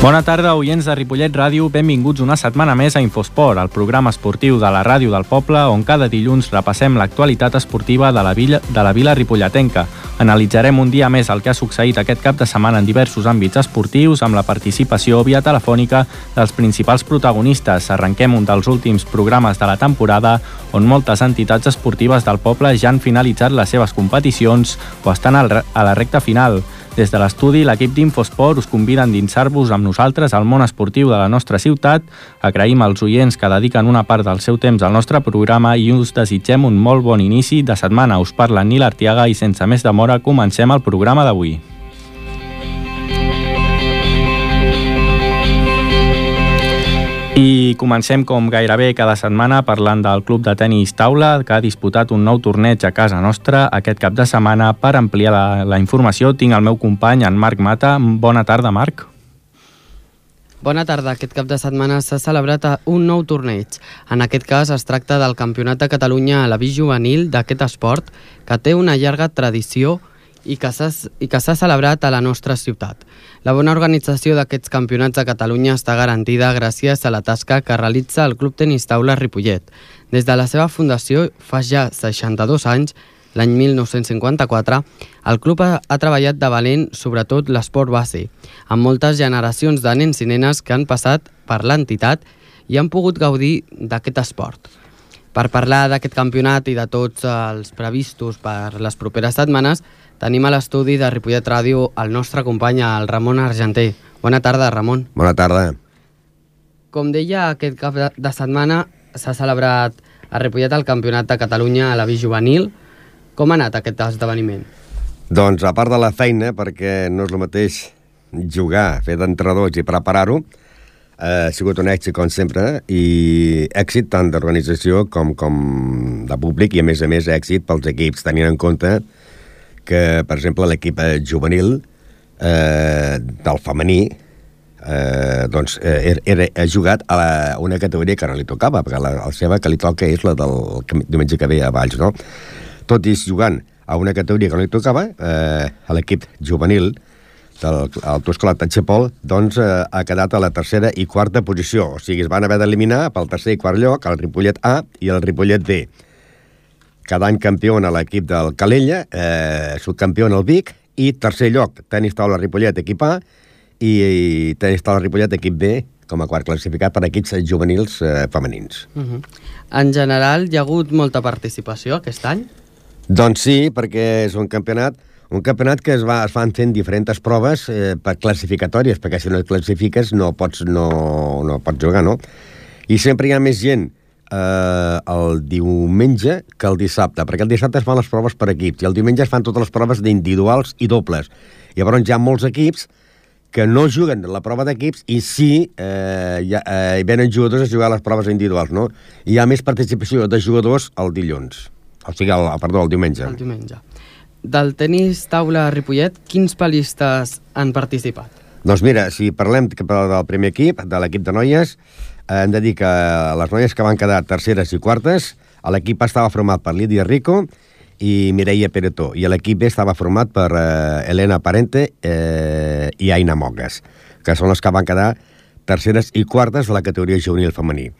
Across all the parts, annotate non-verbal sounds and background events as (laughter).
Bona tarda, oients de Ripollet Ràdio. Benvinguts una setmana més a Infosport, el programa esportiu de la ràdio del poble, on cada dilluns repassem l'actualitat esportiva de la, vila, de la vila ripolletenca. Analitzarem un dia més el que ha succeït aquest cap de setmana en diversos àmbits esportius, amb la participació via telefònica dels principals protagonistes. Arrenquem un dels últims programes de la temporada, on moltes entitats esportives del poble ja han finalitzat les seves competicions o estan a la recta final. Des de l'estudi, l'equip d'Infosport us convida a endinsar-vos amb nosaltres al món esportiu de la nostra ciutat. Agraïm als oients que dediquen una part del seu temps al nostre programa i us desitgem un molt bon inici de setmana. Us parla Nil Artiaga i sense més demora comencem el programa d'avui. I comencem com gairebé cada setmana parlant del club de tennis taula que ha disputat un nou torneig a casa nostra aquest cap de setmana. Per ampliar la, la informació tinc el meu company, en Marc Mata. Bona tarda, Marc. Bona tarda. Aquest cap de setmana s'ha celebrat un nou torneig. En aquest cas es tracta del Campionat de Catalunya a la vi juvenil d'aquest esport, que té una llarga tradició i que s'ha celebrat a la nostra ciutat. La bona organització d'aquests campionats de Catalunya està garantida gràcies a la tasca que realitza el Club Tenis Taula Ripollet. Des de la seva fundació, fa ja 62 anys, l'any 1954, el club ha, ha treballat de valent sobretot l'esport base, amb moltes generacions de nens i nenes que han passat per l'entitat i han pogut gaudir d'aquest esport. Per parlar d'aquest campionat i de tots els previstos per les properes setmanes, Tenim a l'estudi de Ripollet Ràdio el nostre company, el Ramon Argenter. Bona tarda, Ramon. Bona tarda. Com deia, aquest cap de setmana s'ha celebrat a Ripollet el Campionat de Catalunya a la vi juvenil. Com ha anat aquest esdeveniment? Doncs, a part de la feina, perquè no és el mateix jugar, fer d'entrenadors i preparar-ho, ha sigut un èxit, com sempre, i èxit tant d'organització com, com de públic, i a més a més èxit pels equips, tenint en compte que, per exemple, l'equip juvenil eh, del femení eh, doncs, eh, era, ha jugat a la, una categoria que no li tocava, perquè la, la seva que li toca és la del diumenge que ve a Valls, no? Tot i jugant a una categoria que no li tocava, eh, l'equip juvenil l'autoescolat de Xepol, doncs eh, ha quedat a la tercera i quarta posició. O sigui, es van haver d'eliminar pel tercer i quart lloc el Ripollet A i el Ripollet D cada any campió a l'equip del Calella, eh, subcampió en el Vic, i tercer lloc, tenis taula Ripollet, equip A, i, i tenis taula Ripollet, equip B, com a quart classificat per equips juvenils eh, femenins. Uh -huh. En general, hi ha hagut molta participació aquest any? Doncs sí, perquè és un campionat un campionat que es, va, es fan fent diferents proves eh, per classificatòries, perquè si no et classifiques no pots, no, no pots jugar, no? I sempre hi ha més gent eh, el diumenge que el dissabte, perquè el dissabte es fan les proves per equips i el diumenge es fan totes les proves d'individuals i dobles. Llavors hi ha molts equips que no juguen la prova d'equips i sí eh, ja, eh, venen jugadors a jugar les proves individuals, no? I hi ha més participació de jugadors el dilluns. O sigui, el, perdó, el diumenge. El diumenge. Del tenis taula Ripollet, quins palistes han participat? Doncs mira, si parlem del primer equip, de l'equip de noies, hem de dir que les noies que van quedar terceres i quartes, l'equip estava format per Lídia Rico i Mireia Peretó, i l'equip B estava format per eh, Helena Parente eh, i Aina Mogues, que són les que van quedar terceres i quartes de la categoria juvenil femení.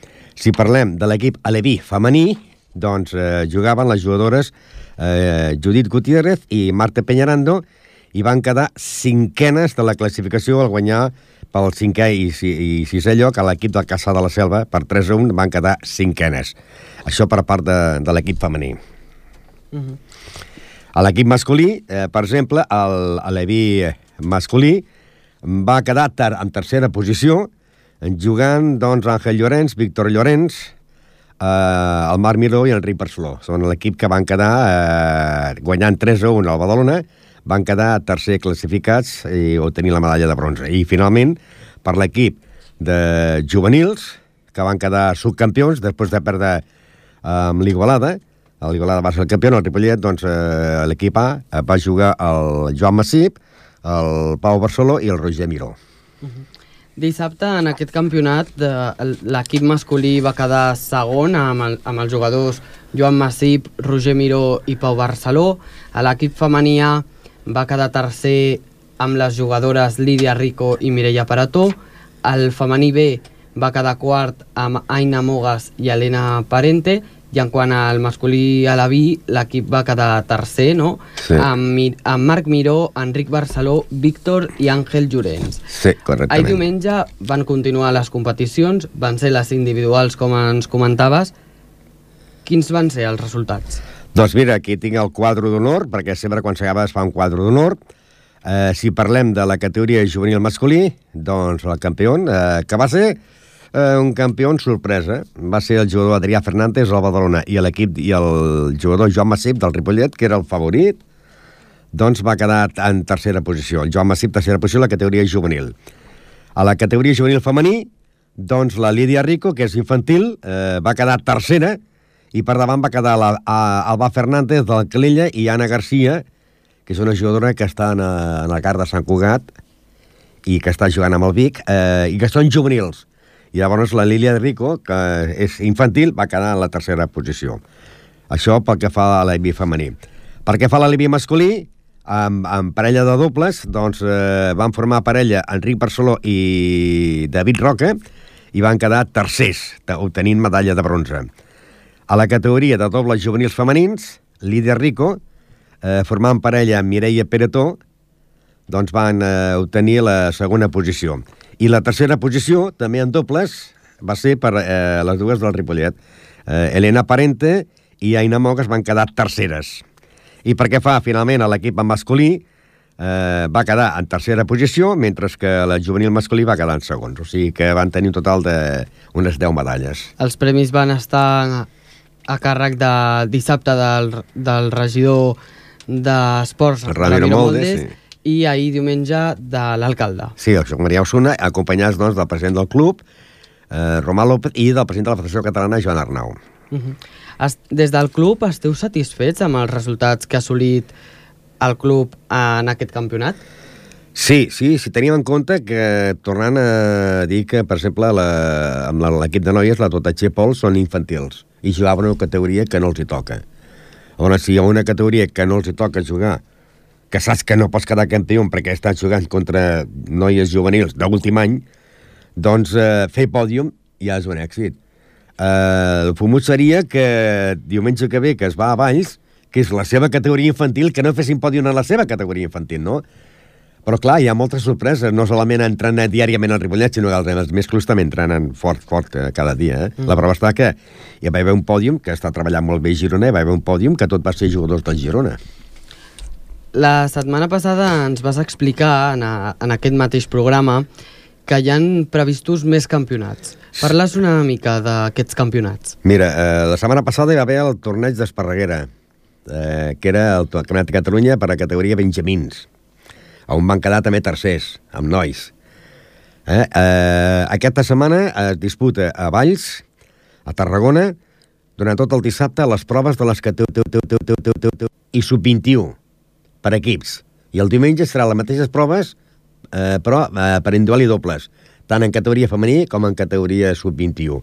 Si parlem de l'equip Aleví femení, doncs eh, jugaven les jugadores eh, Judit Gutiérrez i Marta Peñarando i van quedar cinquenes de la classificació al guanyar pel cinquè i, i sisè lloc a l'equip del Caçà de la Selva, per 3 a 1 van quedar cinquenes. Això per part de, de l'equip femení. Uh mhm. -huh. A l'equip masculí, eh, per exemple, el, l'Evi masculí va quedar ter en tercera posició, jugant doncs, Àngel Llorenç, Víctor Llorenç, eh, el Marc Miró i Enric Barceló. Són l'equip que van quedar eh, guanyant 3 a 1 al Badalona, van quedar tercer classificats i tenir la medalla de bronze. I finalment, per l'equip de juvenils, que van quedar subcampions després de perdre amb l'Igualada, l'Igualada va ser el campió, el Ripollet, doncs eh, l'equip A va jugar el Joan Massip, el Pau Barceló i el Roger Miró. Uh -huh. Dissabte, en aquest campionat, l'equip masculí va quedar segon amb, el, amb els jugadors Joan Massip, Roger Miró i Pau Barceló. A l'equip femení va quedar tercer amb les jugadores Lídia Rico i Mireia Parató. el femení B va quedar quart amb Aina Mogas i Helena Parente, i en quant al masculí a la B, l'equip va quedar tercer, no? Sí. Amb, amb Marc Miró, Enric Barceló, Víctor i Àngel Llorenç. Sí, Ahir correctament. diumenge van continuar les competicions, van ser les individuals, com ens comentaves. Quins van ser els resultats? Doncs mira, aquí tinc el quadre d'honor, perquè sempre quan s'acaba es fa un quadre d'honor. Eh, si parlem de la categoria juvenil masculí, doncs el campió, eh, que va ser eh, un campió sorpresa, va ser el jugador Adrià Fernández al Badalona i l'equip i el jugador Joan Massip del Ripollet, que era el favorit, doncs va quedar en tercera posició. El Joan Massip, tercera posició, la categoria juvenil. A la categoria juvenil femení, doncs la Lídia Rico, que és infantil, eh, va quedar tercera, i per davant va quedar la, a, Alba Fernández del Calella i Anna Garcia, que és una jugadora que està en, a, en la car de Sant Cugat i que està jugant amb el Vic, eh, i que són juvenils. I llavors la Lília Rico, que és infantil, va quedar en la tercera posició. Això pel que fa a l'Ibi femení. Per què fa a l'Ibi masculí, amb, amb parella de dobles, doncs eh, van formar parella Enric Barceló i David Roca i van quedar tercers, te- obtenint medalla de bronze. A la categoria de dobles juvenils femenins, Lídia Rico, eh, formant parella amb Mireia Peretó, doncs van eh, obtenir la segona posició. I la tercera posició, també en dobles, va ser per eh, les dues del Ripollet. Eh, Elena Parente i Aina Mogues van quedar terceres. I per què fa, finalment, l'equip en masculí eh, va quedar en tercera posició, mentre que la juvenil masculí va quedar en segons. O sigui que van tenir un total d'unes 10 medalles. Els premis van estar a càrrec de dissabte del, del regidor d'Esports, Ramiro Moldes, Moldes, i ahir diumenge de l'alcalde. Sí, el Josep Maria Osuna, acompanyats doncs, del president del club, eh, Romà López, i del president de la Federació Catalana, Joan Arnau. Uh -huh. es, des del club esteu satisfets amb els resultats que ha assolit el club en aquest campionat? Sí, sí, si tenim en compte que, tornant a dir que, per exemple, la, amb l'equip de noies, la Totatxer Pol, són infantils i jugaven una categoria que no els hi toca. Llavors, si hi ha una categoria que no els hi toca jugar, que saps que no pots quedar campió perquè estan jugant contra noies juvenils d'últim any, doncs eh, fer pòdium ja és un èxit. Eh, el fumut seria que diumenge que ve, que es va a Valls, que és la seva categoria infantil, que no fessin pòdium en la seva categoria infantil, no? Però clar, hi ha moltes sorpreses, no solament entrenar diàriament al Ripollet, sinó que els, més clubs també entrenen fort, fort eh, cada dia. Eh? Mm. La prova està que hi va haver un pòdium que està treballant molt bé a Girona, hi va haver un pòdium que tot va ser jugadors del Girona. La setmana passada ens vas explicar en, a, en aquest mateix programa que hi han previstos més campionats. Parles una mica d'aquests campionats. Mira, eh, la setmana passada hi va haver el torneig d'Esparreguera, eh, que era el Campionat de Catalunya per a categoria Benjamins, on van quedar també tercers, amb nois. Eh, eh, aquesta setmana es disputa a Valls, a Tarragona, durant tot el dissabte, les proves de les categories i sub-21 per equips. I el diumenge serà les mateixes proves, eh, però eh, per individual i dobles, tant en categoria femení com en categoria sub-21.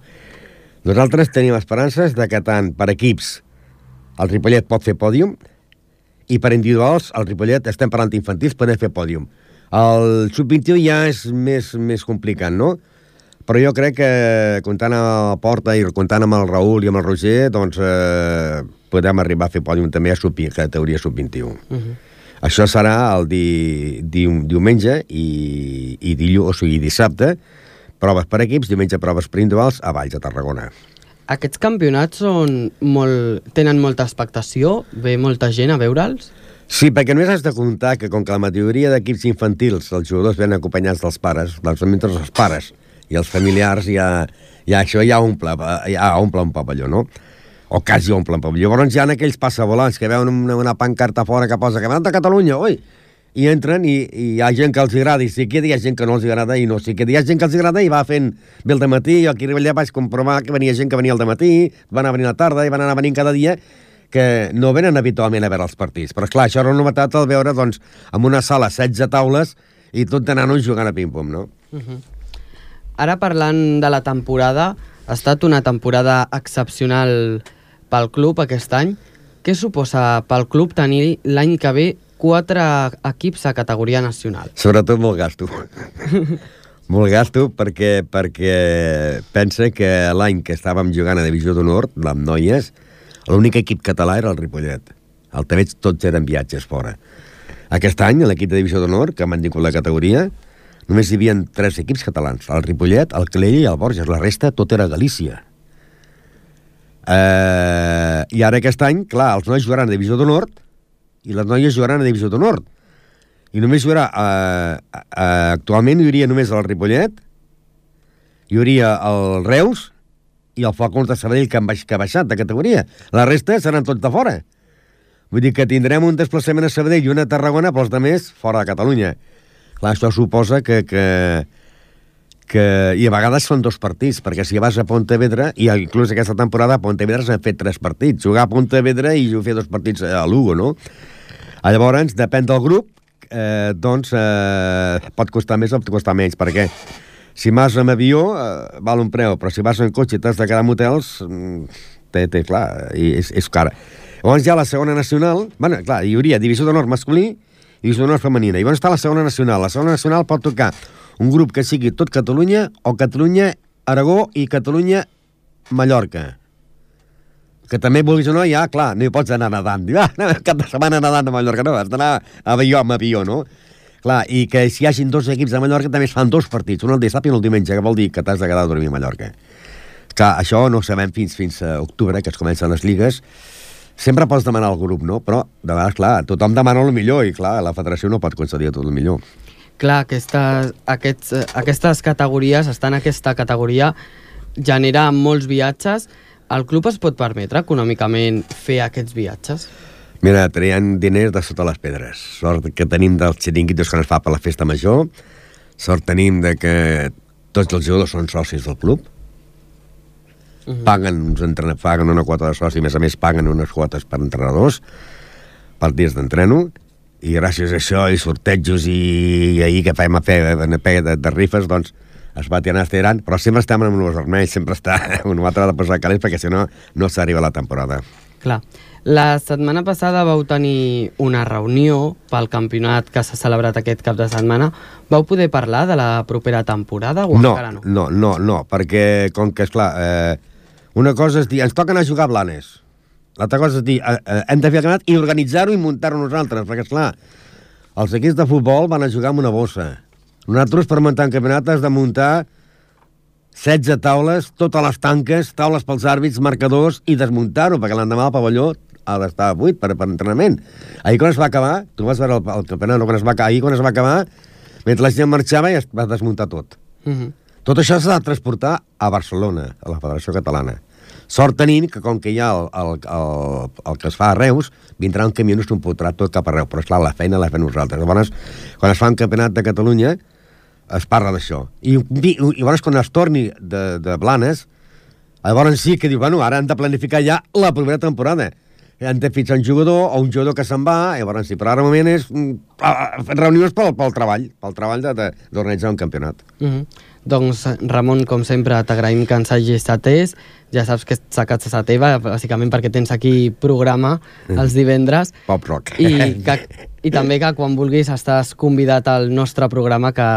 Nosaltres tenim esperances de que tant per equips el Ripollet pot fer pòdium i per individuals el Ripollet, estem parlant d'infantils, podem fer pòdium. El sub-21 ja és més, més complicat, no? Però jo crec que comptant amb la Porta i comptant amb el Raül i amb el Roger, doncs eh, podem arribar a fer pòdium també a sub categoria sub-21. Uh -huh. Això serà el di, di, diumenge i, i dilluns, o sigui, dissabte, proves per equips, diumenge proves per individuals a Valls, a Tarragona. Aquests campionats són molt, tenen molta expectació? Ve molta gent a veure'ls? Sí, perquè només has de comptar que com que la majoria d'equips infantils els jugadors venen acompanyats dels pares, dels mentre els pares i els familiars, ja, ja això ja omple, ja omple un pavelló, no? O quasi omple un pavelló. Llavors hi ha aquells passavolants que veuen una, una pancarta fora que posa Campionat de Catalunya, oi? I entren i, i hi ha gent que els agrada, i sí que hi ha gent que no els agrada, i no sí que hi ha gent que els agrada i va fent bé el matí, jo aquí a vaig comprovar que venia gent que venia al matí, van a venir a la tarda i van anar venint cada dia, que no venen habitualment a veure els partits. Però, clar això era una novetat al veure, doncs, en una sala 16 taules i tot nanos jugant a ping-pong, no? Uh -huh. Ara parlant de la temporada, ha estat una temporada excepcional pel club aquest any. Què suposa pel club tenir l'any que ve quatre equips a categoria nacional? Sobretot molt gasto. (laughs) Molt gasto perquè, perquè pensa que l'any que estàvem jugant a Divisió d'Honor, amb noies, l'únic equip català era el Ripollet. El també tots eren viatges fora. Aquest any, l'equip de Divisió d'Honor, que han tingut la categoria, només hi havia tres equips catalans, el Ripollet, el Calella i el Borges. La resta tot era Galícia. Eh, I ara aquest any, clar, els nois jugaran a Divisió d'Honor i les noies jugaran a Divisió d'Honor i només haurà... Eh, eh, actualment hi hauria només el Ripollet, hi hauria el Reus i el Falcons de Sabadell que, han baix, que ha baixat de categoria. La resta seran tots de fora. Vull dir que tindrem un desplaçament a Sabadell i una a Tarragona, però els de més fora de Catalunya. Clar, això suposa que, que, que... I a vegades són dos partits, perquè si vas a Pontevedra, i inclús aquesta temporada a Pontevedra s'han fet tres partits. Jugar a Pontevedra i fer dos partits a Lugo, no? Llavors, depèn del grup, eh, doncs eh, pot costar més o pot costar menys, perquè si vas amb avió eh, val un preu, però si vas en cotxe i t'has de quedar en hotels, mm, té, té, clar, i és, és cara. Llavors ha la segona nacional, bueno, clar, hi hauria divisió d'honor masculí i divisió d'honor femenina. I llavors està la segona nacional. La segona nacional pot tocar un grup que sigui tot Catalunya o Catalunya, Aragó i Catalunya, Mallorca que també vulguis o no, ja, clar, no hi pots anar nedant. Diu, ah, cap de setmana nedant a Mallorca, no, has d'anar a avió amb avió, no? Clar, i que si hi hagin dos equips de Mallorca també es fan dos partits, un el dissabte i un el diumenge, que vol dir que t'has de quedar a dormir a Mallorca. Clar, això no ho sabem fins fins a octubre, que es comencen les lligues. Sempre pots demanar al grup, no? Però, de vegades, clar, tothom demana el millor i, clar, la federació no pot concedir tot el millor. Clar, aquestes, aquests, aquestes categories, estar en aquesta categoria, genera molts viatges, el club es pot permetre econòmicament fer aquests viatges? Mira, traien diners de sota les pedres. Sort que tenim dels xiringuitos que es fa per la festa major, sort tenim de que tots els jugadors són socis del club, uh mhm. -huh. paguen, uns entrenadors, paguen una quota de soci, a més a més paguen unes quotes per entrenadors, per dies d'entreno, i gràcies a això i sortejos i, i ahir que fem a fer de, de, de rifes, doncs es va tirant, es tirant, però sempre estem amb els vermells, sempre està (laughs) un altre de posar calés perquè si no, no s'arriba la temporada. Clar. La setmana passada vau tenir una reunió pel campionat que s'ha celebrat aquest cap de setmana. Vau poder parlar de la propera temporada o no, encara no? No, no, no, perquè com que, esclar, eh, una cosa és dir, ens anar a jugar a Blanes. L'altra cosa és dir, eh, eh, hem de fer el campionat i organitzar-ho i muntar-ho nosaltres, perquè, esclar, els equips de futbol van a jugar amb una bossa nosaltres, per muntar un campionat, has de muntar 16 taules, totes les tanques, taules pels àrbits, marcadors, i desmuntar-ho, perquè l'endemà el pavelló ha d'estar buit per, per entrenament. Ahir quan es va acabar, tu vas veure el, el campionat, no, quan es va, ahir quan es va acabar, mentre la gent marxava i es va desmuntar tot. Uh mhm. -huh. Tot això s'ha de transportar a Barcelona, a la Federació Catalana. Sort tenint que com que hi ha el, el, el, el que es fa a Reus, vindrà un camió i no s'ho tot cap arreu. Però, esclar, la feina la fem nosaltres. Llavors, quan es fa un campionat de Catalunya, es parla d'això. I, i, llavors quan es torni de, de Blanes, llavors sí que diu, bueno, ara hem de planificar ja la primera temporada. Hem de fitxar un jugador o un jugador que se'n va, llavors sí, però ara moment és mm, reunions pel, pel treball, pel treball d'organitzar un campionat. Mm -hmm. Doncs, Ramon, com sempre, t'agraïm que ens hagis atès. Ja saps que ets a casa teva, bàsicament perquè tens aquí programa els divendres. (laughs) Pop rock. I, que, I també que quan vulguis estàs convidat al nostre programa que,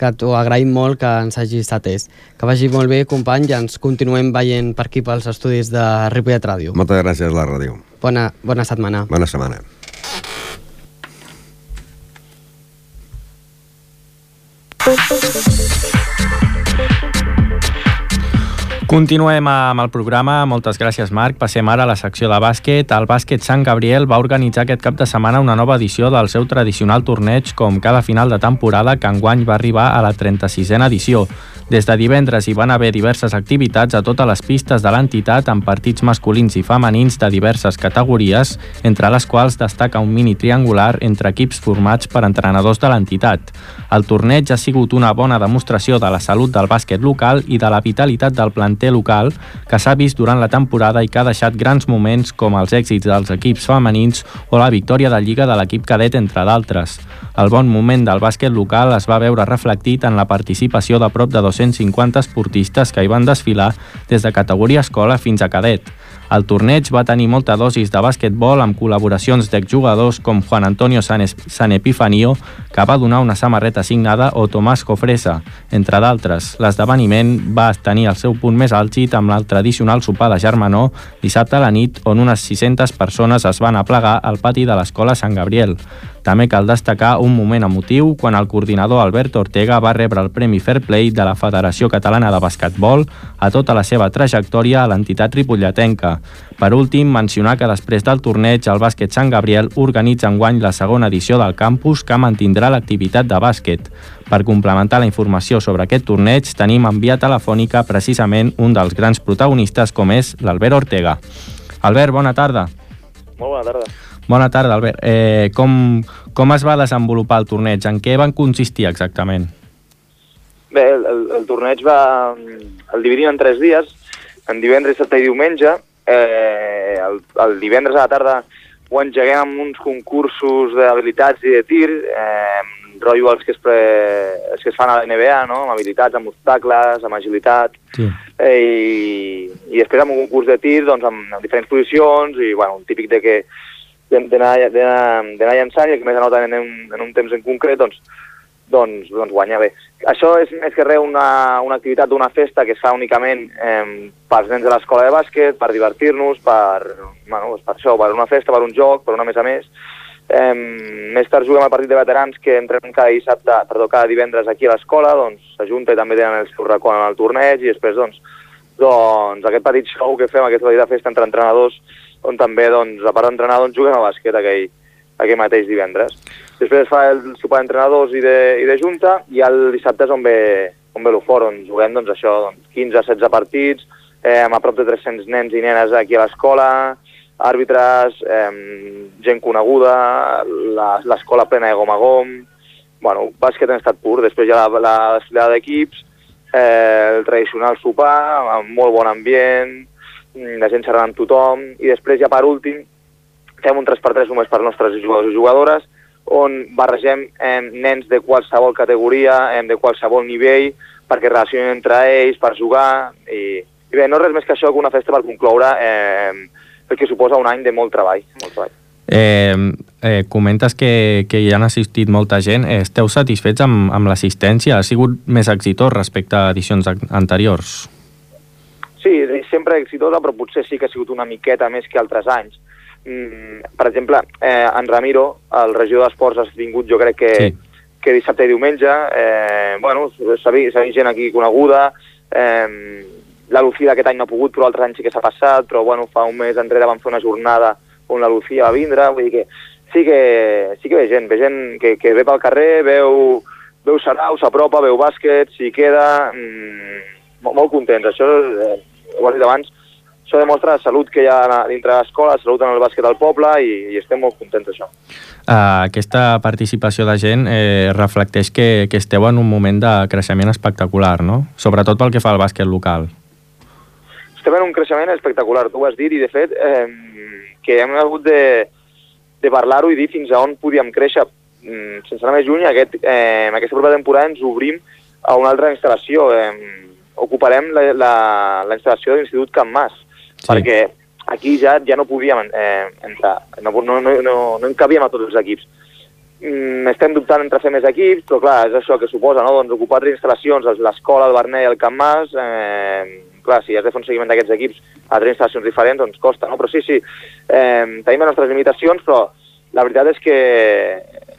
que t'ho agraïm molt que ens hagis atès. Que vagi molt bé, company, i ens continuem veient per aquí pels estudis de Ripollet Ràdio. Moltes gràcies, la ràdio. Bona, bona setmana. Bona setmana. Continuem amb el programa. Moltes gràcies, Marc. Passem ara a la secció de bàsquet. El bàsquet Sant Gabriel va organitzar aquest cap de setmana una nova edició del seu tradicional torneig com cada final de temporada que enguany va arribar a la 36a edició. Des de divendres hi van haver diverses activitats a totes les pistes de l'entitat amb partits masculins i femenins de diverses categories, entre les quals destaca un mini triangular entre equips formats per entrenadors de l'entitat. El torneig ha sigut una bona demostració de la salut del bàsquet local i de la vitalitat del planter planter local que s'ha vist durant la temporada i que ha deixat grans moments com els èxits dels equips femenins o la victòria de Lliga de l'equip cadet, entre d'altres. El bon moment del bàsquet local es va veure reflectit en la participació de prop de 250 esportistes que hi van desfilar des de categoria escola fins a cadet. El torneig va tenir molta dosis de bàsquetbol amb col·laboracions d'exjugadors com Juan Antonio San, San Epifanio, que va donar una samarreta signada, o Tomàs Cofresa, entre d'altres. L'esdeveniment va tenir el seu punt més àlgid amb el tradicional sopar de germanor dissabte a la nit, on unes 600 persones es van aplegar al pati de l'escola Sant Gabriel. També cal destacar un moment emotiu quan el coordinador Albert Ortega va rebre el Premi Fair Play de la Federació Catalana de Basquetbol a tota la seva trajectòria a l'entitat ripolletenca. Per últim, mencionar que després del torneig el bàsquet Sant Gabriel organitza enguany la segona edició del campus que mantindrà l'activitat de bàsquet. Per complementar la informació sobre aquest torneig, tenim en via telefònica precisament un dels grans protagonistes com és l'Albert Ortega. Albert, bona tarda. Molt bona tarda. Bona tarda, Albert. Eh, com, com es va desenvolupar el torneig? En què van consistir exactament? Bé, el, el, el torneig va... el dividim en tres dies, en divendres, dissabte i diumenge. Eh, el, el divendres a la tarda ho engeguem amb uns concursos d'habilitats i de tir, eh, rotllo els que, es pre... els que es fan a la NBA, no? amb habilitats, amb obstacles, amb agilitat, Sí. eh, i, i després amb un concurs de tir doncs, amb, amb diferents posicions, i bueno, un típic de que d'anar llançant i el que més anota en un, en un temps en concret, doncs, doncs, doncs guanya bé. Això és més que res una, una activitat d'una festa que es fa únicament eh, pels nens de l'escola de bàsquet, per divertir-nos, per, bueno, doncs per això, per una festa, per un joc, per una més a més. Eh, més tard juguem al partit de veterans que entrenem cada dissabte, perdó, cada divendres aquí a l'escola, doncs s'ajunta i també tenen el seu racó en el torneig i després doncs, doncs aquest petit show que fem, aquesta petita festa entre entrenadors, on també, doncs, a part d'entrenar, doncs, juguem a bàsquet aquell, aquell mateix divendres. Després es fa el sopar d'entrenadors i, de, i de junta, i el dissabte és on ve, on ve l'UFOR, on juguem, doncs, això, doncs, 15-16 partits, eh, amb a prop de 300 nens i nenes aquí a l'escola, àrbitres, eh, gent coneguda, la- l'escola plena de gom a gom, bueno, bàsquet en estat pur, després hi ha la, la desfilada d'equips, eh, el tradicional sopar, amb molt bon ambient, la gent xerrant amb tothom, i després ja per últim fem un 3x3 només per nostres jugadors i jugadores, on barregem eh, nens de qualsevol categoria, eh, de qualsevol nivell, perquè relacionen entre ells, per jugar, i, i bé, no res més que això que una festa per concloure eh, el que suposa un any de molt treball. Molt treball. Eh, eh, comentes que, que hi han assistit molta gent. Esteu satisfets amb, amb l'assistència? Ha sigut més exitós respecte a edicions an- anteriors? Sí, sempre exitosa, però potser sí que ha sigut una miqueta més que altres anys. Mm, per exemple, eh, en Ramiro, el regidor d'Esports, ha vingut jo crec que, Sí. que dissabte i diumenge. Eh, bueno, s'ha vist, vist gent aquí coneguda. Eh, la Lucía aquest any no ha pogut, però altres anys sí que s'ha passat, però bueno, fa un mes enrere vam fer una jornada on la Lucía va vindre, vull dir que sí que, sí que ve gent, ve gent que, que ve pel carrer, veu, veu Sarau, s'apropa, veu bàsquet, s'hi queda, mm, molt, molt contents. Això, eh, ho has dit abans, això demostra la salut que hi ha dintre l'escola, la salut en el bàsquet del poble i, i estem molt contents d'això. Uh, aquesta participació de gent eh, reflecteix que, que esteu en un moment de creixement espectacular, no? Sobretot pel que fa al bàsquet local. estem en un creixement espectacular, tu ho has dit, i de fet eh, que hem hagut de, de parlar-ho i dir fins a on podíem créixer. Mm, sense anar més lluny, aquest, eh, en aquesta propera temporada ens obrim a una altra instal·lació. Eh, ocuparem la, la, la instal·lació de l'Institut Can Mas, Sí. perquè aquí ja ja no podíem eh, entrar, no, no, no, no, no en cabíem a tots els equips. Mm, estem dubtant entre fer més equips, però clar, és això que suposa, no? doncs ocupar tres instal·lacions, l'escola, el Bernet i el Can Mas, eh, clar, si has de fer un seguiment d'aquests equips a tres instal·lacions diferents, doncs costa, no? Però sí, sí, eh, tenim les nostres limitacions, però la veritat és que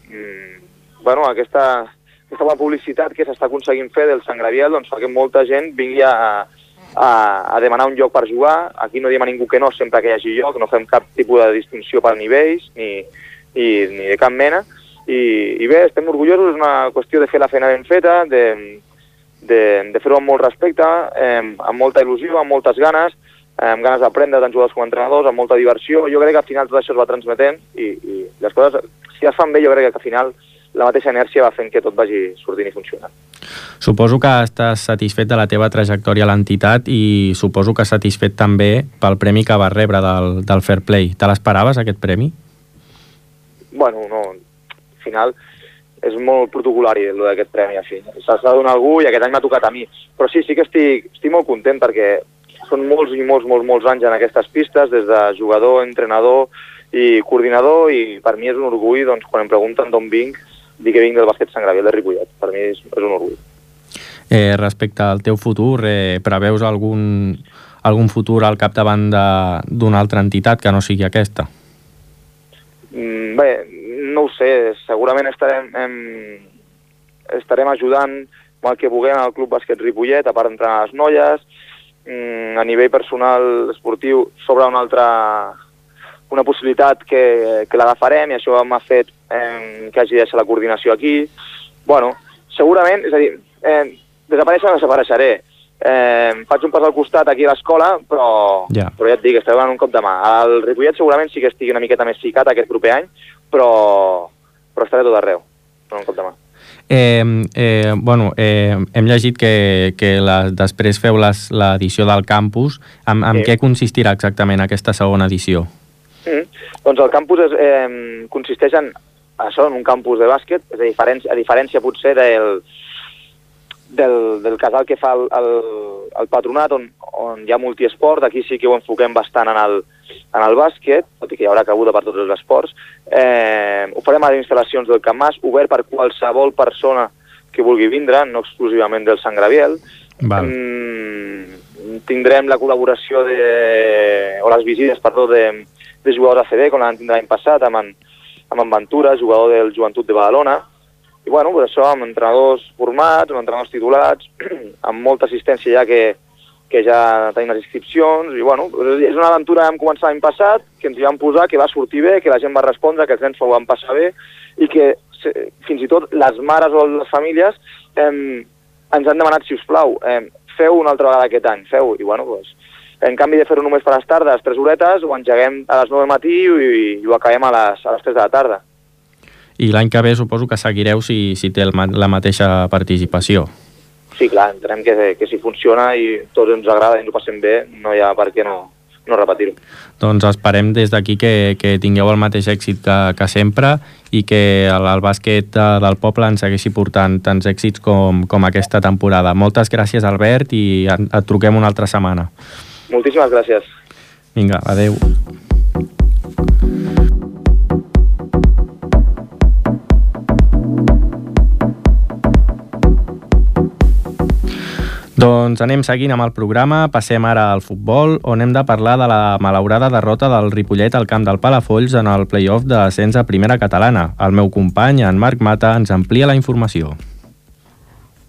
mm, bueno, aquesta, aquesta bona publicitat que s'està aconseguint fer del Sant Graviel doncs, fa que molta gent vingui a, a, a demanar un lloc per jugar. Aquí no diem a ningú que no, sempre que hi hagi lloc, no fem cap tipus de distinció per nivells ni, ni, ni de cap mena. I, I bé, estem orgullosos, és una qüestió de fer la feina ben feta, de, de, de fer-ho amb molt respecte, eh, amb molta il·lusió, amb moltes ganes, amb ganes d'aprendre tant jugadors com entrenadors, amb molta diversió. Jo crec que al final tot això es va transmetent i, i les coses, si es fan bé, jo crec que al final la mateixa inèrcia va fent que tot vagi sortint i funcionant. Suposo que estàs satisfet de la teva trajectòria a l'entitat i suposo que satisfet també pel premi que vas rebre del, del Fair Play. Te l'esperaves, aquest premi? Bueno, no, al final és molt protocolari el d'aquest premi, així. S'ha de donar a algú i aquest any m'ha tocat a mi. Però sí, sí que estic, estic molt content perquè són molts i molts, molts, molts anys en aquestes pistes, des de jugador, entrenador i coordinador, i per mi és un orgull, doncs, quan em pregunten d'on vinc, dir que vinc del bàsquet Sant Gabriel de Ripollet. Per mi és, és un orgull. Eh, respecte al teu futur, eh, preveus algun, algun futur al capdavant d'una altra entitat que no sigui aquesta? Mm, bé, no ho sé, segurament estarem, em, estarem ajudant el que puguem al Club Bàsquet Ripollet, a part d'entrenar les noies, mm, a nivell personal esportiu sobre una altra una possibilitat que, que l'agafarem i això m'ha fet eh, que hagi de ser la coordinació aquí. bueno, segurament, és a dir, eh, desaparèixer no desapareixeré. Eh, faig un pas al costat aquí a l'escola, però, ja. però ja et dic, estaré donant un cop de mà. El Ripollet segurament sí que estigui una miqueta més ficat aquest proper any, però, però estaré tot arreu, donant un cop de mà. Eh, eh, bueno, eh, hem llegit que, que la, després feu l'edició del campus. Amb, amb sí. què consistirà exactament aquesta segona edició? Mm. Doncs el campus és, eh, consisteix en això, en un campus de bàsquet, és a diferència, a diferència potser del, del, del casal que fa el, el, el patronat, on, on hi ha multiesport, aquí sí que ho enfoquem bastant en el, en el bàsquet, tot i que hi haurà cabuda per tots els esports. Eh, ho farem a les instal·lacions del Camp Mas, obert per qualsevol persona que vulgui vindre, no exclusivament del Sant Graviel. Val. Mm, tindrem la col·laboració de, o les visites, perdó, de, de jugadors ACB, com l'han tindrà l'any passat, amb en, amb en Ventura, jugador del Joventut de Badalona. I bueno, per això amb entrenadors formats, amb entrenadors titulats, (clears throat) amb molta assistència ja que, que ja tenim les inscripcions, i bueno, és una aventura que vam començar l'any passat, que ens hi vam posar, que va sortir bé, que la gent va respondre, que els nens s'ho van passar bé, i que fins i tot les mares o les famílies eh, ens han demanat, si us plau, eh, feu una altra vegada aquest any, feu, i bueno, doncs, en canvi de fer-ho només per les tardes, 3 horetes, ho engeguem a les 9 del matí i, i ho acabem a les, a les 3 de la tarda. I l'any que ve suposo que seguireu si, si té el, la mateixa participació. Sí, clar, entenem que, que si funciona i tots ens agrada i ens ho passem bé, no hi ha per què no, no repetir-ho. Doncs esperem des d'aquí que, que tingueu el mateix èxit que, que sempre i que el, el bàsquet del poble ens segueixi portant tants èxits com, com aquesta temporada. Moltes gràcies, Albert, i et truquem una altra setmana. Moltíssimes gràcies. Vinga, adeu. Doncs anem seguint amb el programa, passem ara al futbol, on hem de parlar de la malaurada derrota del Ripollet al camp del Palafolls en el play-off de descens a primera catalana. El meu company, en Marc Mata, ens amplia la informació.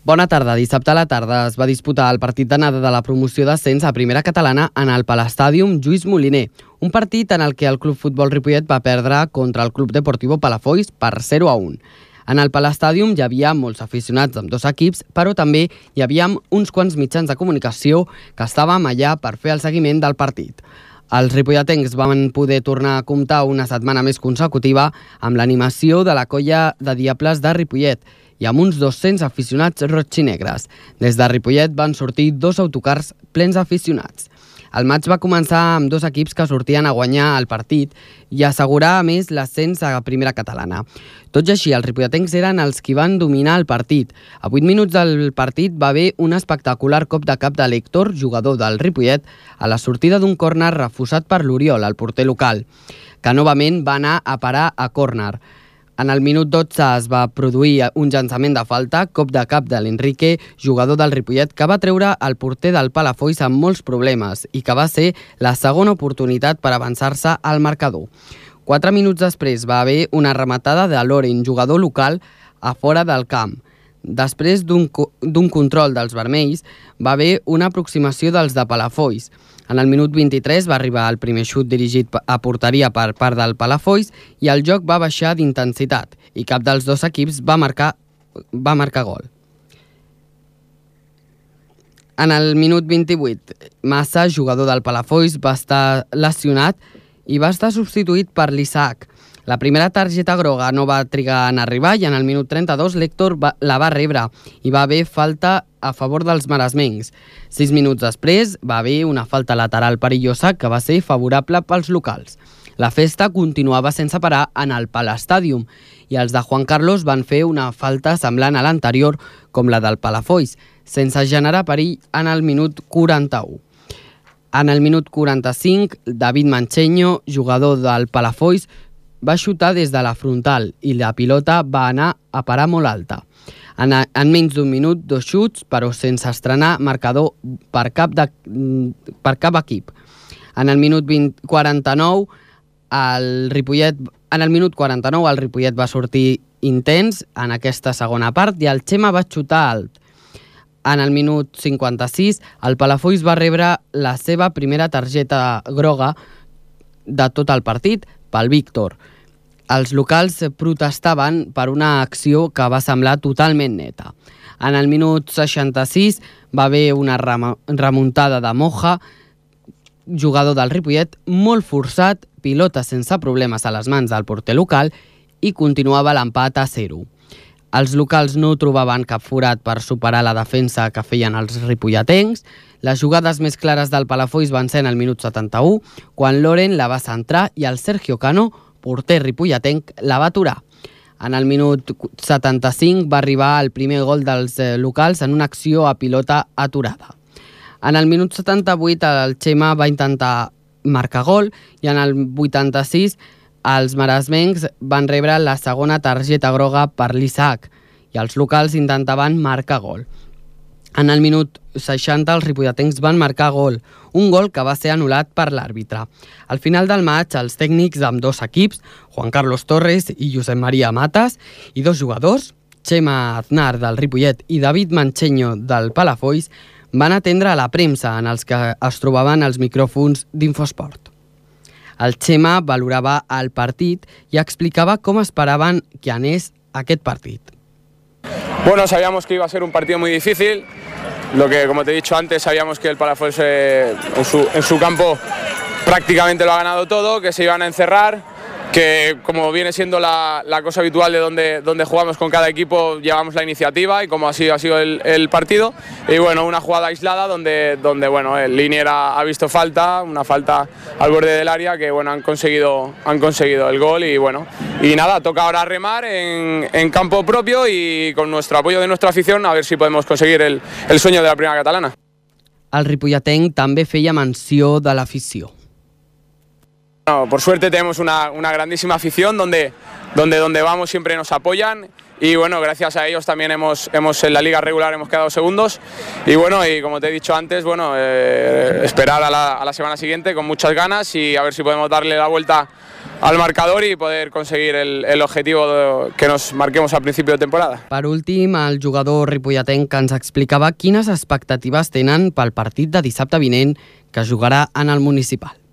Bona tarda. Dissabte a la tarda es va disputar el partit d'anada de la promoció d'ascens a primera catalana en el Palastàdium Lluís Moliner, un partit en el que el Club Futbol Ripollet va perdre contra el Club Deportivo Palafolls per 0 a 1. En el Palastàdium hi havia molts aficionats amb dos equips, però també hi havia uns quants mitjans de comunicació que estàvem allà per fer el seguiment del partit. Els ripolletens van poder tornar a comptar una setmana més consecutiva amb l'animació de la colla de Diables de Ripollet i amb uns 200 aficionats roig i negres. Des de Ripollet van sortir dos autocars plens d'aficionats. El maig va començar amb dos equips que sortien a guanyar el partit i assegurar, a més, l'ascens a primera catalana. Tot i així, els ripolletens eren els qui van dominar el partit. A 8 minuts del partit va haver un espectacular cop de cap de l'Hector, jugador del Ripollet, a la sortida d'un córner refusat per l'Oriol, el porter local, que novament va anar a parar a córner. En el minut 12 es va produir un llançament de falta, cop de cap de l'Enrique, jugador del Ripollet, que va treure el porter del Palafolls amb molts problemes i que va ser la segona oportunitat per avançar-se al marcador. Quatre minuts després va haver una rematada de Loren, jugador local, a fora del camp. Després d'un control dels vermells, va haver una aproximació dels de Palafolls. En el minut 23 va arribar el primer xut dirigit a porteria per part del Palafolls i el joc va baixar d'intensitat i cap dels dos equips va marcar, va marcar gol. En el minut 28, Massa, jugador del Palafolls, va estar lesionat i va estar substituït per l'Isaac. La primera targeta groga no va trigar en arribar i en el minut 32 l'Hèctor la va rebre i va haver falta a favor dels maresmencs. Sis minuts després va haver una falta lateral perillosa que va ser favorable pels locals. La festa continuava sense parar en el Palastàdium i els de Juan Carlos van fer una falta semblant a l'anterior com la del Palafolls, sense generar perill en el minut 41. En el minut 45, David Mancheño, jugador del Palafolls, va xutar des de la frontal i la pilota va anar a parar molt alta. En, en menys d'un minut, dos xuts, però sense estrenar marcador per cap, de, per cap equip. En el minut 20, 49, el Ripollet, en el minut 49 el Ripollet va sortir intens en aquesta segona part i el Xema va xutar alt. En el minut 56, el Palafolls va rebre la seva primera targeta groga de tot el partit pel Víctor. Els locals protestaven per una acció que va semblar totalment neta. En el minut 66 va haver una remuntada de Moja, jugador del Ripollet, molt forçat, pilota sense problemes a les mans del porter local i continuava l'empat a 0. Els locals no trobaven cap forat per superar la defensa que feien els ripolletens. Les jugades més clares del Palafolls van ser en el minut 71, quan Loren la va centrar i el Sergio Cano, porter ripolletenc, la va aturar. En el minut 75 va arribar el primer gol dels eh, locals en una acció a pilota aturada. En el minut 78 el Xema va intentar marcar gol i en el 86 els maresmencs van rebre la segona targeta groga per l'Isaac i els locals intentaven marcar gol. En el minut 60 els ripolletens van marcar gol, un gol que va ser anul·lat per l'àrbitre. Al final del maig, els tècnics amb dos equips, Juan Carlos Torres i Josep Maria Matas, i dos jugadors, Xema Aznar del Ripollet i David Mancheño del Palafolls, van atendre a la premsa en els que es trobaven els micròfons d'Infosport. El Xema valorava el partit i explicava com esperaven que anés aquest partit. Bueno, sabíamos que iba a ser un partido muy difícil. Lo que, como te he dicho antes, sabíamos que el Palafox en, su, en su campo prácticamente lo ha ganado todo, que se iban a encerrar que como viene siendo la, la, cosa habitual de donde, donde jugamos con cada equipo, llevamos la iniciativa y como así ha sido el, el partido. Y bueno, una jugada aislada donde, donde bueno, el Linier ha, ha, visto falta, una falta al borde del área que bueno, han, conseguido, han conseguido el gol y bueno, y nada, toca ahora remar en, en campo propio y con nuestro apoyo de nuestra afición a ver si podemos conseguir el, el sueño de la primera catalana. El Ripolletenc també feia menció de l'afició. No, por suerte tenemos una, una grandísima afición donde, donde, donde vamos siempre nos apoyan y bueno, gracias a ellos también hemos, hemos en la liga regular hemos quedado segundos y bueno, y como te he dicho antes, bueno, eh, esperar a la, a la semana siguiente con muchas ganas y a ver si podemos darle la vuelta al marcador y poder conseguir el, el objetivo de, que nos marquemos al principio de temporada. Per últim, el jugador ripolletenc ens explicava quines expectatives tenen pel partit de dissabte vinent que jugarà en el municipal.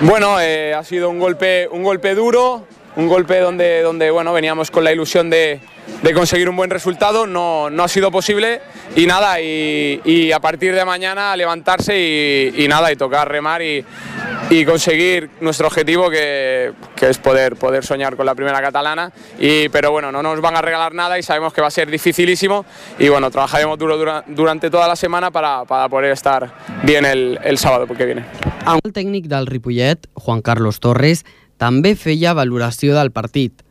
Bueno, eh, ha sido un golpe, un golpe duro, un golpe donde, donde bueno, veníamos con la ilusión de, de conseguir un buen resultado, no, no, ha sido posible y nada, y, y a partir de mañana levantarse y, nada, y tocar remar y, y conseguir nuestro objetivo que, que, es poder, poder soñar con la primera catalana, y, pero bueno, no nos van a regalar nada y sabemos que va a ser dificilísimo. Y bueno, trabajaremos duro dura, durante toda la semana para, para poder estar bien el, el sábado que viene. El tècnic del Ripollet, Juan Carlos Torres, també feia valoració del partit.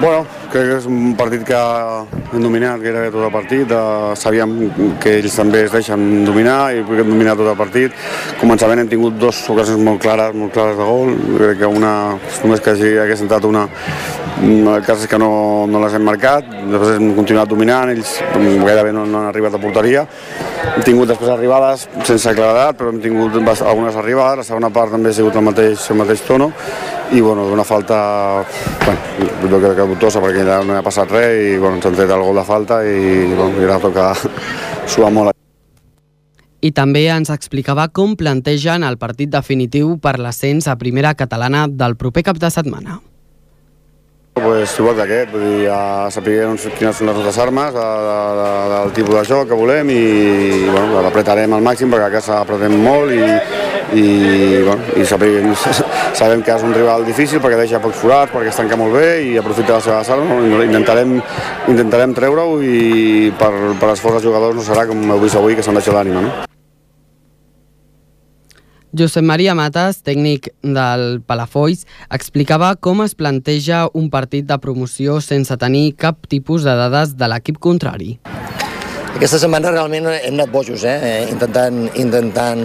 Bueno, crec que és un partit que hem dominat gairebé tot el partit, uh, sabíem que ells també es deixen dominar i hem dominat tot el partit. Començament hem tingut dues ocasions molt clares, molt clares de gol, crec que una, només que hagi, hagués entrat una, el cas és que no, no les hem marcat, després hem continuat dominant, ells gairebé no, no han arribat a porteria. Hem tingut després arribades sense claredat, però hem tingut algunes arribades, la segona part també ha sigut el mateix, el mateix tono, i bueno, una falta bueno, que, que dubtosa perquè ja no ha passat res i bueno, ens han tret el gol de falta i bueno, ara toca (laughs) suar molt. I també ens explicava com plantegen el partit definitiu per l'ascens a primera catalana del proper cap de setmana. Pues, igual que aquest, vull dir, ja sapiguem quines són les nostres armes, de, de, de, del tipus de joc que volem i, i bueno, l'apretarem al màxim perquè a casa apretem molt i, i, bueno, i sapiguem, sabem que és un rival difícil perquè deixa pocs forats, perquè es tanca molt bé i aprofita les seves armes, no? intentarem, intentarem treure-ho i per, per esforç dels jugadors no serà com heu vist avui que s'han deixat l'ànima. No? Josep Maria Matas, tècnic del Palafolls, explicava com es planteja un partit de promoció sense tenir cap tipus de dades de l'equip contrari. Aquesta setmana realment hem anat bojos, eh? intentant, intentant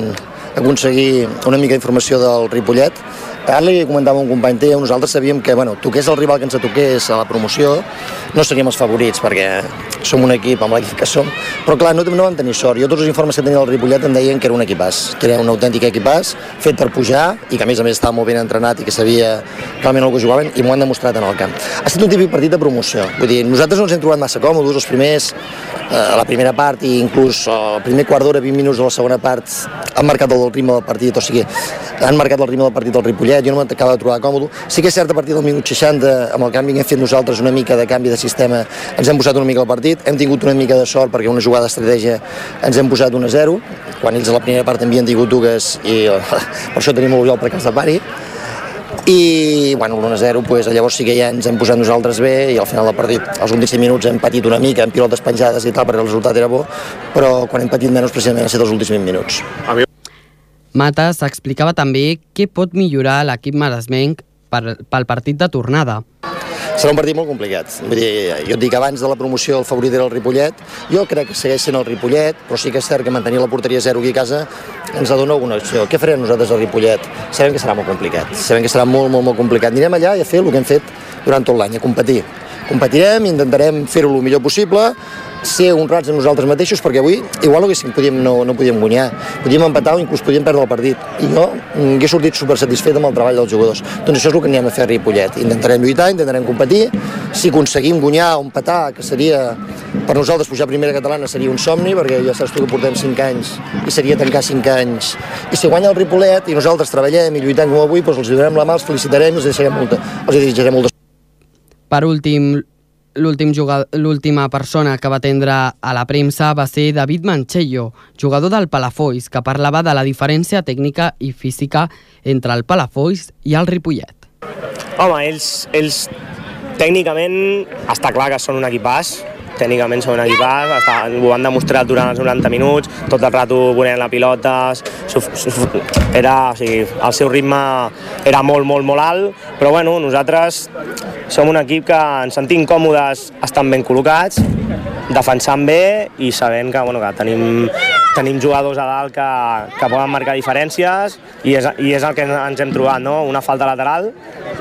aconseguir una mica d'informació del Ripollet. Ara li comentava un company teu, nosaltres sabíem que, bueno, toqués el rival que ens toqués a la promoció, no seríem els favorits, perquè som un equip amb l'equip que som, però clar, no, no vam tenir sort. Jo tots els informes que tenia el Ripollet em deien que era un equipàs, que era un autèntic equipàs, fet per pujar, i que a més a més estava molt ben entrenat i que sabia realment el que jugaven, i m'ho han demostrat en el camp. Ha estat un típic partit de promoció. Vull dir, nosaltres no ens hem trobat massa còmodes, els primers, a la primera part i inclús el primer quart d'hora, 20 minuts de la segona part, han marcat el ritme del partit, o sigui, han marcat el ritme del partit del Ripollet, jo no m'acaba de trobar còmode. Sí que és cert, a partir del minut 60, amb el canvi que hem fet nosaltres una mica de canvi de sistema, ens hem posat una mica al partit, hem tingut una mica de sort perquè una jugada d'estratègia ens hem posat 1 a 0, quan ells a la primera part havien tingut dues i (laughs) per això tenim l'Oriol per casa de pari, i bueno, l'1-0 pues, llavors sí que ja ens hem posat nosaltres bé i al final del partit, els últims 5 minuts hem patit una mica en pilotes penjades i tal perquè el resultat era bo però quan hem patit menys precisament han sigut els últims 20 minuts Matas explicava també què pot millorar l'equip maresmenc per, pel partit de tornada. Serà un partit molt complicat. Vull dir, jo et dic, abans de la promoció el favorit era el Ripollet. Jo crec que segueix sent el Ripollet, però sí que és cert que mantenir la porteria zero aquí a casa ens dona alguna opció. Què farem nosaltres al Ripollet? Sabem que serà molt complicat. Sabem que serà molt, molt, molt complicat. Anirem allà i a fer el que hem fet durant tot l'any, a competir. Competirem, intentarem fer-ho el millor possible, ser honrats amb nosaltres mateixos perquè avui igual haguéssim, podíem, no, no podíem guanyar, podíem empatar o inclús podíem perdre el partit i jo mm, he sortit super satisfet amb el treball dels jugadors. Doncs això és el que anem a fer a Ripollet. Intentarem lluitar, intentarem competir, si aconseguim guanyar o empatar, que seria per nosaltres pujar a primera catalana seria un somni, perquè ja saps tu que portem 5 anys i seria tancar 5 anys. I si guanya el Ripollet i nosaltres treballem i lluitem com avui, doncs els donarem la mà, els felicitarem i els deixarem molta, els desitjarem molta Per últim, l'última persona que va atendre a la premsa va ser David Manchello, jugador del Palafolls, que parlava de la diferència tècnica i física entre el Palafolls i el Ripollet. Home, ells, ells tècnicament està clar que són un equipàs, tècnicament són un equipàs, està, ho han demostrat durant els 90 minuts, tot el rato volent la pilota, era, o sigui, el seu ritme era molt, molt, molt alt, però bueno, nosaltres som un equip que ens sentim còmodes estan ben col·locats, defensant bé i sabent que, bueno, que tenim, tenim jugadors a dalt que, que poden marcar diferències i és, i és el que ens hem trobat, no? una falta lateral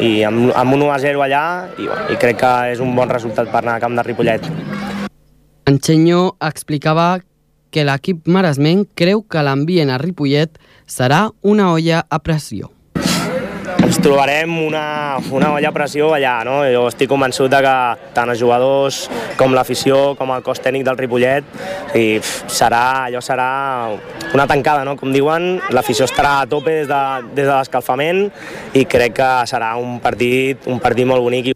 i amb, amb un 1-0 allà i, bueno, i crec que és un bon resultat per anar a camp de Ripollet. Enxenyo explicava que l'equip maresmenc creu que l'ambient a Ripollet serà una olla a pressió ens trobarem una, una olla a pressió allà, no? Jo estic convençut de que tant els jugadors com l'afició, com el cos tècnic del Ripollet, i serà, allò serà una tancada, no? Com diuen, l'afició estarà a tope des de, des de l'escalfament i crec que serà un partit, un partit molt bonic.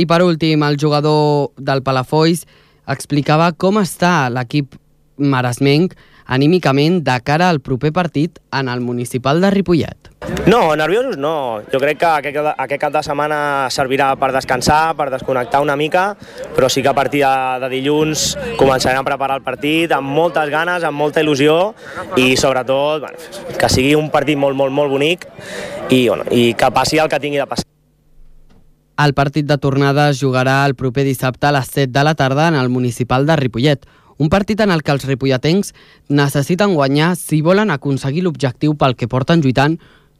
I per últim, el jugador del Palafolls explicava com està l'equip maresmenc anímicament de cara al proper partit en el municipal de Ripollet. No, nerviosos no. Jo crec que aquest, aquest cap de setmana servirà per descansar, per desconnectar una mica, però sí que a partir de, de dilluns començarem a preparar el partit amb moltes ganes, amb molta il·lusió i sobretot bueno, que sigui un partit molt, molt, molt bonic i, bueno, i que passi el que tingui de passar. El partit de tornada es jugarà el proper dissabte a les 7 de la tarda en el municipal de Ripollet, un partit en el que els ripolletens necessiten guanyar si volen aconseguir l'objectiu pel que porten lluitant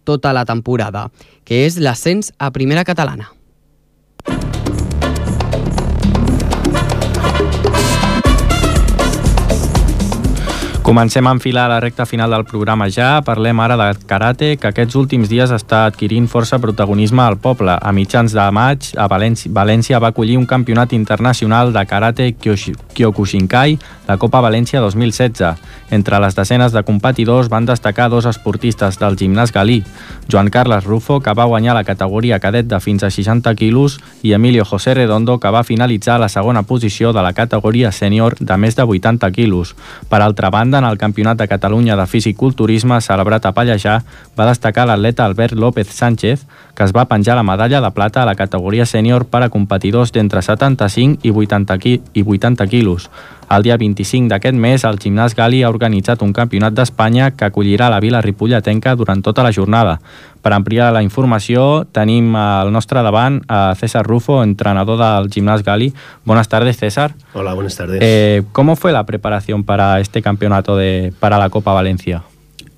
tota la temporada, que és l'ascens a primera catalana. Comencem a enfilar la recta final del programa ja. Parlem ara de karate, que aquests últims dies està adquirint força protagonisme al poble. A mitjans de maig, a València, València va acollir un campionat internacional de karate Kyokushinkai, la Copa València 2016. Entre les desenes de competidors van destacar dos esportistes del gimnàs galí, Joan Carles Rufo, que va guanyar la categoria cadet de fins a 60 quilos, i Emilio José Redondo, que va finalitzar la segona posició de la categoria sènior de més de 80 quilos. Per altra banda, en el Campionat de Catalunya de Físic-Culturisme celebrat a Pallejà va destacar l'atleta Albert López Sánchez, que es va penjar la medalla de plata a la categoria sènior per a competidors d'entre 75 i 80, qui i 80 quilos. El dia 25 d'aquest mes, el Gimnàs Gali ha organitzat un campionat d'Espanya que acollirà la vila ripolletenca durant tota la jornada. Per ampliar la informació, tenim al nostre davant a César Rufo, entrenador del Gimnàs Gali. Buenas tardes, César. Hola, buenas tardes. Eh, ¿Cómo fue la preparación para este campeonato de, para la Copa Valencia?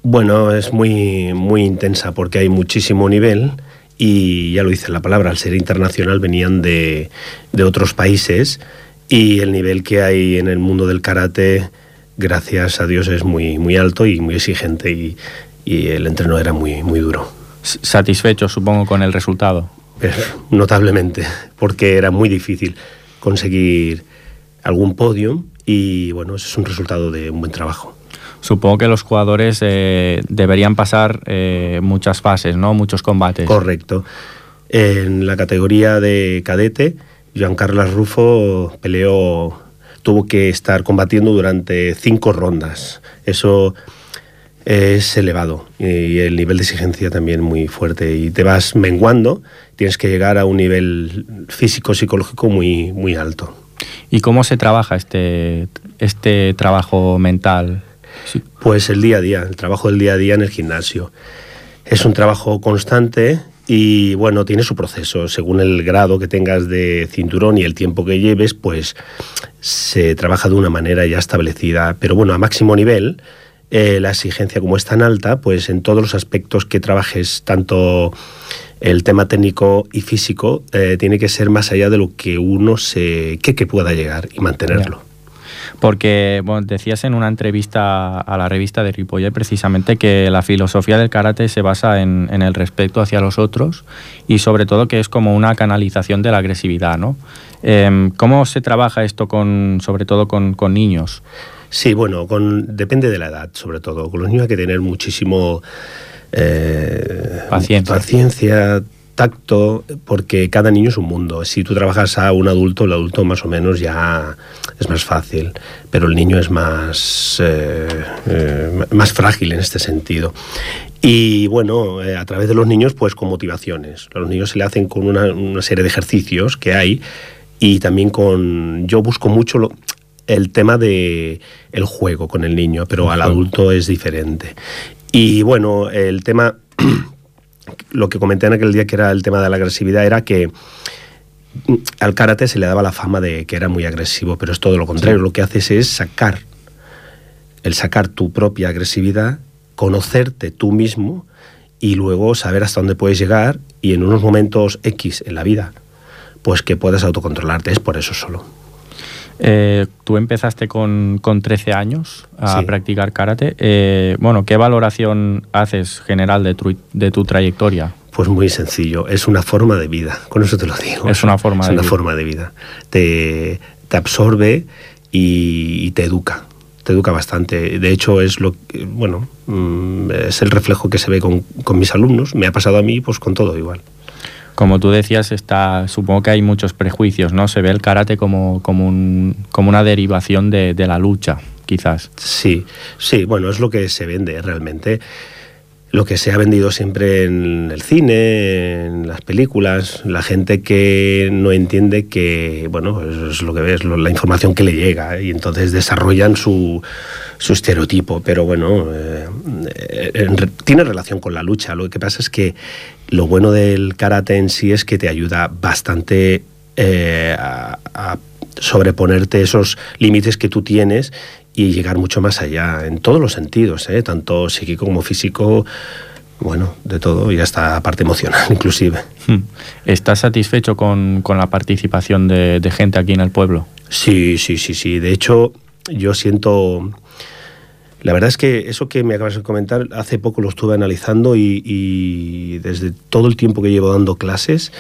Bueno, es muy, muy intensa porque hay muchísimo nivel y ya lo dice la palabra, al ser internacional venían de, de otros países y el nivel que hay en el mundo del karate, gracias a Dios, es muy, muy alto y muy exigente y, y el entreno era muy, muy duro. Satisfecho, supongo, con el resultado. Pero, notablemente, porque era muy difícil conseguir algún podio y bueno, eso es un resultado de un buen trabajo. Supongo que los jugadores eh, deberían pasar eh, muchas fases, ¿no? Muchos combates. Correcto. En la categoría de cadete, Joan Carlos Rufo peleó, tuvo que estar combatiendo durante cinco rondas. Eso es elevado y el nivel de exigencia también muy fuerte y te vas menguando, tienes que llegar a un nivel físico psicológico muy muy alto. ¿Y cómo se trabaja este este trabajo mental? Sí. Pues el día a día, el trabajo del día a día en el gimnasio. Es un trabajo constante y bueno, tiene su proceso. Según el grado que tengas de cinturón y el tiempo que lleves, pues se trabaja de una manera ya establecida. Pero bueno, a máximo nivel, eh, la exigencia como es tan alta, pues en todos los aspectos que trabajes, tanto el tema técnico y físico, eh, tiene que ser más allá de lo que uno se que, pueda llegar y mantenerlo. Porque decías en una entrevista a la revista de Ripollet precisamente que la filosofía del karate se basa en, el respeto hacia los otros y sobre todo que es como una canalización de la agresividad, ¿no? Eh, ¿Cómo se trabaja esto con, sobre todo con niños? Sí, bueno, con, depende de la edad, sobre todo. Con los niños hay que tener muchísimo eh, paciencia. paciencia, tacto, porque cada niño es un mundo. Si tú trabajas a un adulto, el adulto más o menos ya es más fácil, pero el niño es más, eh, eh, más frágil en este sentido. Y bueno, a través de los niños, pues con motivaciones. A los niños se le hacen con una, una serie de ejercicios que hay y también con... Yo busco mucho lo, el tema de el juego con el niño, pero al adulto es diferente. Y bueno, el tema, (clears throat) lo que comenté en aquel día que era el tema de la agresividad, era que al karate se le daba la fama de que era muy agresivo, pero es todo lo contrario. Sí. Lo que haces es sacar, el sacar tu propia agresividad, conocerte tú mismo y luego saber hasta dónde puedes llegar y en unos momentos X en la vida, pues que puedas autocontrolarte. Es por eso solo. Eh, tú empezaste con, con, 13 años a sí. practicar karate. Eh, bueno, ¿qué valoración haces general de tu, de tu trayectoria? Pues muy sencillo, es una forma de vida, con eso te lo digo. Es una forma, es de, una vida. forma de vida. Te, te absorbe y, y, te educa, te educa bastante. De hecho, es lo bueno, mm, es el reflejo que se ve con, con mis alumnos. Me ha pasado a mí, pues con todo igual como tú decías, está, supongo que hay muchos prejuicios, ¿no? Se ve el karate como, como, un, como una derivación de, la lucha, quizás. Sí, sí, bueno, es lo que se vende realmente. Lo que se ha vendido siempre en el cine, en las películas, la gente que no entiende que, bueno, es lo que ves, la información que le llega y entonces desarrollan su, su estereotipo, pero bueno, eh, en, tiene relación con la lucha. Lo que pasa es que lo bueno del karate en sí es que te ayuda bastante eh, a, a, sobreponerte esos límites que tú tienes y llegar mucho más allá en todos los sentidos, ¿eh? tanto psíquico como físico, bueno, de todo y hasta parte emocional (laughs) inclusive. Hmm. ¿Estás satisfecho con, con la participación de, de gente aquí en el pueblo? Sí, sí, sí, sí. De hecho, yo siento la verdad es que eso que me acabas de comentar, hace poco lo estuve analizando y, y, desde todo el tiempo que llevo dando clases,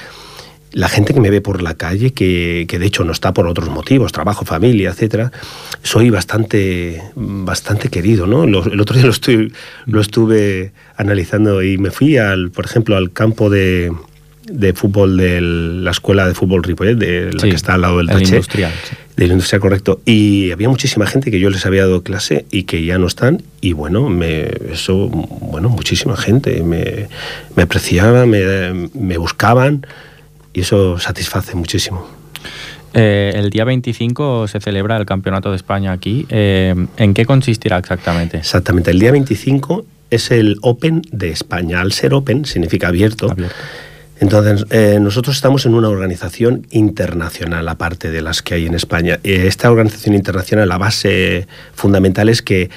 la gente que me ve por la calle, que, que de hecho no está por otros motivos, trabajo, familia, etcétera, soy bastante, bastante querido, ¿no? Lo, el otro día lo, estoy, lo estuve analizando y me fui, al, por ejemplo, al campo de, de fútbol de la escuela de fútbol Ripollet, de la sí, que está al lado del el taché. Industrial, sí. Del industrial, correcto. Y había muchísima gente que yo les había dado clase y que ya no están. Y bueno, me, eso, bueno, muchísima gente me, me apreciaba, me, me buscaban y eso satisface muchísimo. Eh, el día 25 se celebra el Campeonato de España aquí. Eh, ¿En qué consistirá exactamente? Exactamente. El día 25 es el Open de España. Al ser Open significa abierto. abierto. Entonces, eh, nosotros estamos en una organización internacional, aparte de las que hay en España. Eh, esta organización internacional, la base fundamental es que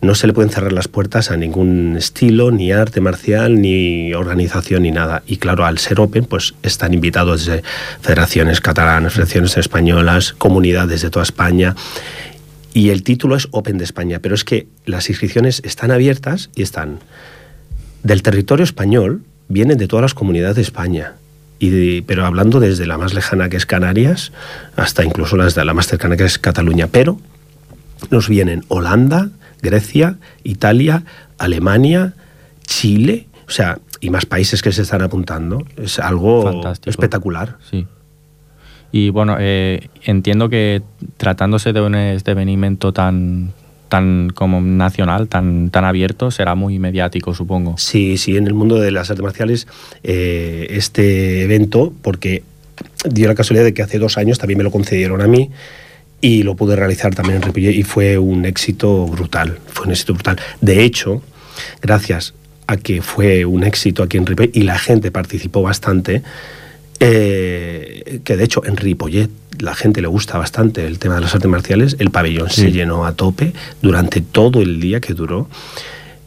no se le pueden cerrar las puertas a ningún estilo, ni arte marcial, ni organización, ni nada. Y claro, al ser Open, pues están invitados desde federaciones catalanas, federaciones españolas, comunidades de toda España. Y el título es Open de España, pero es que las inscripciones están abiertas y están del territorio español, vienen de todas las comunidades de España. Y pero hablando desde la más lejana que es Canarias hasta incluso las de la más cercana que es Cataluña. Pero nos vienen Holanda, Grecia, Italia, Alemania, Chile, o sea, y más países que se están apuntando. Es algo Fantástico. espectacular. Sí. Y bueno, eh, entiendo que tratándose de un esdevenimiento tan tan como nacional, tan, tan abierto, será muy mediático, supongo. Sí, sí, en el mundo de las artes marciales, eh, este evento, porque dio la casualidad de que hace dos años también me lo concedieron a mí y lo pude realizar también en Ripollet y fue un éxito brutal, fue un éxito brutal. De hecho, gracias a que fue un éxito aquí en Ripollet y la gente participó bastante, eh, que de hecho en Ripollet la gente le gusta bastante el tema de las artes marciales, el pabellón Sí. se llenó a tope durante todo el día que duró.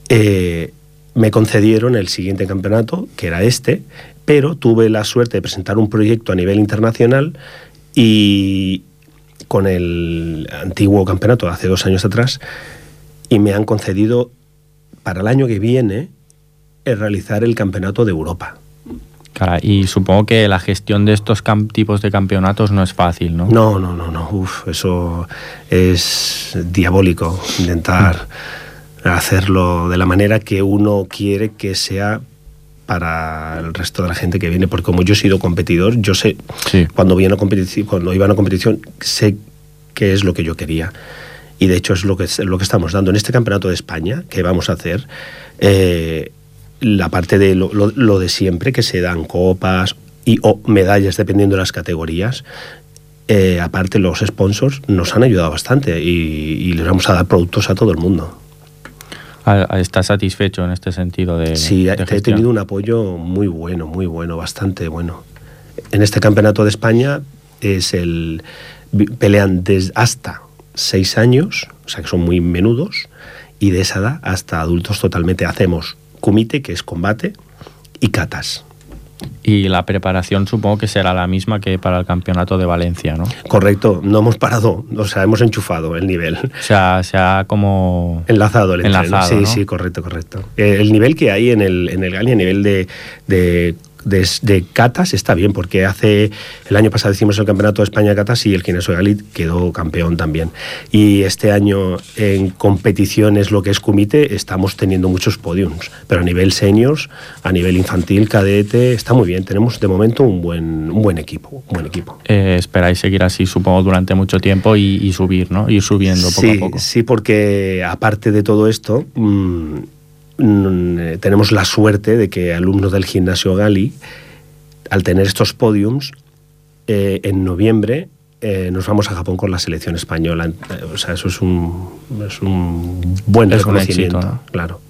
Eh, me concedieron el siguiente campeonato, que era este, pero tuve la suerte de presentar un proyecto a nivel internacional y con el antiguo campeonato de hace dos años atrás, y me han concedido para el año que viene eh, realizar el campeonato de Europa. Cara, y supongo que la gestión de estos tipos de campeonatos no es fácil, ¿no? No, no, no, no. Uf, eso es diabólico. Intentar hacerlo de la manera que uno quiere que sea para el resto de la gente que viene. Porque como yo he sido competidor, yo sé, Sí. cuando, viene a competici- cuando iba a una competición, sé qué es lo que yo quería. Y de hecho es lo que, es lo que estamos dando. En este campeonato de España que vamos a hacer, eh, la parte de lo, lo- lo de siempre, que se dan copas y o medallas dependiendo de las categorías, eh, aparte los sponsors nos han ayudado bastante y, y les vamos a dar productos a todo el mundo. A- a- ¿Estás satisfecho en este sentido de, Sí, de he tenido un apoyo muy bueno, muy bueno, bastante bueno. En este campeonato de España es el pelean desde hasta seis años, o sea que son muy menudos, y de esa edad hasta adultos totalmente. Hacemos kumite, que es combate, y katas. Y la preparación supongo que será la misma que para el campeonato de Valencia, ¿no? Correcto, no hemos parado, o sea, hemos enchufado el nivel. O sea, se ha como... Enlazado el entreno. Enlazado, Sí, ¿no? sí, correcto, correcto. Eh, El nivel que hay en el, en el Gali a nivel de, de, de, de catas está bien, porque hace el año pasado hicimos el campeonato de España de catas y el Gineso Gali quedó campeón también. Y este año en competiciones, lo que es Kumite, estamos teniendo muchos podiums. Pero a nivel seniors, a nivel infantil, cadete, está muy bien. Tenemos de momento un buen, un buen equipo. Un buen equipo. eh, esperáis seguir así, supongo, durante mucho tiempo y, y subir, ¿no? Ir subiendo poco sí, a poco. Sí, porque aparte de todo esto, mm, tenemos la suerte de que alumnos del gimnasio Gali, al tener estos podiums, eh, en noviembre eh, nos vamos a Japón con la selección española. Eh, O sea, eso es un, es un buen Es un reconocimiento. éxito, ¿no? Claro.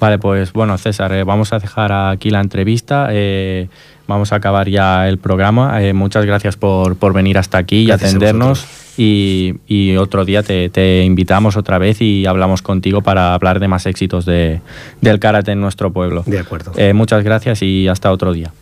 Vale, pues bueno, César, eh, vamos a dejar aquí la entrevista. eh, vamos a acabar ya el programa. Eh, muchas gracias por, por venir hasta aquí y Gracias atendernos. Y, y otro día te, te invitamos otra vez y hablamos contigo para hablar de más éxitos de, del karate en nuestro pueblo. De acuerdo. Eh, muchas gracias y hasta otro día.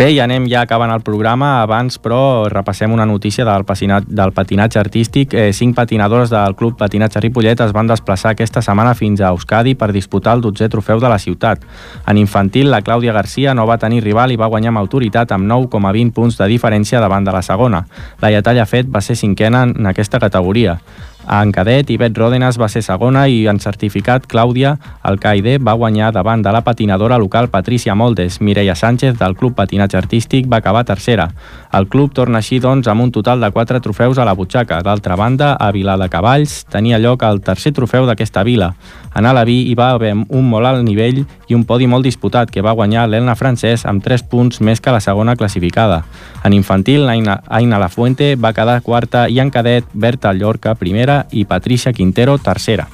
Bé, i anem ja acabant el programa. Abans, però, repassem una notícia del, patinat, del patinatge artístic. Eh, cinc patinadores del Club Patinatge Ripollet es van desplaçar aquesta setmana fins a Euskadi per disputar el 12è trofeu de la ciutat. En infantil, la Clàudia Garcia no va tenir rival i va guanyar amb autoritat amb 9,20 punts de diferència davant de la segona. La Iatalla Fet va ser cinquena en aquesta categoria. En cadet, Ivet Ròdenas va ser segona i en certificat, Clàudia Alcaide va guanyar davant de la patinadora local Patricia Moldes. Mireia Sánchez, del Club Patinatge Artístic, va acabar tercera. El club torna així, doncs, amb un total de quatre trofeus a la butxaca. D'altra banda, a Vilar de Cavalls tenia lloc el tercer trofeu d'aquesta vila. En Alaví hi va haver un molt alt nivell i un podi molt disputat que va guanyar l'Elna Francès amb 3 punts més que la segona classificada. En infantil, Aina, Aina Lafuente va quedar quarta i en cadet, Berta Llorca primera i Patricia Quintero tercera.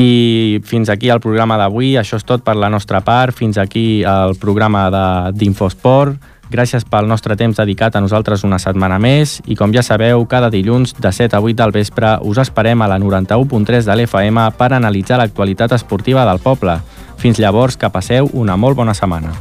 I fins aquí el programa d'avui. Això és tot per la nostra part. Fins aquí el programa d'Infosport. Gràcies pel nostre temps dedicat a nosaltres una setmana més i com ja sabeu, cada dilluns de 7 a 8 del vespre us esperem a la 91.3 de l'FM per analitzar l'actualitat esportiva del poble. Fins llavors, que passeu una molt bona setmana.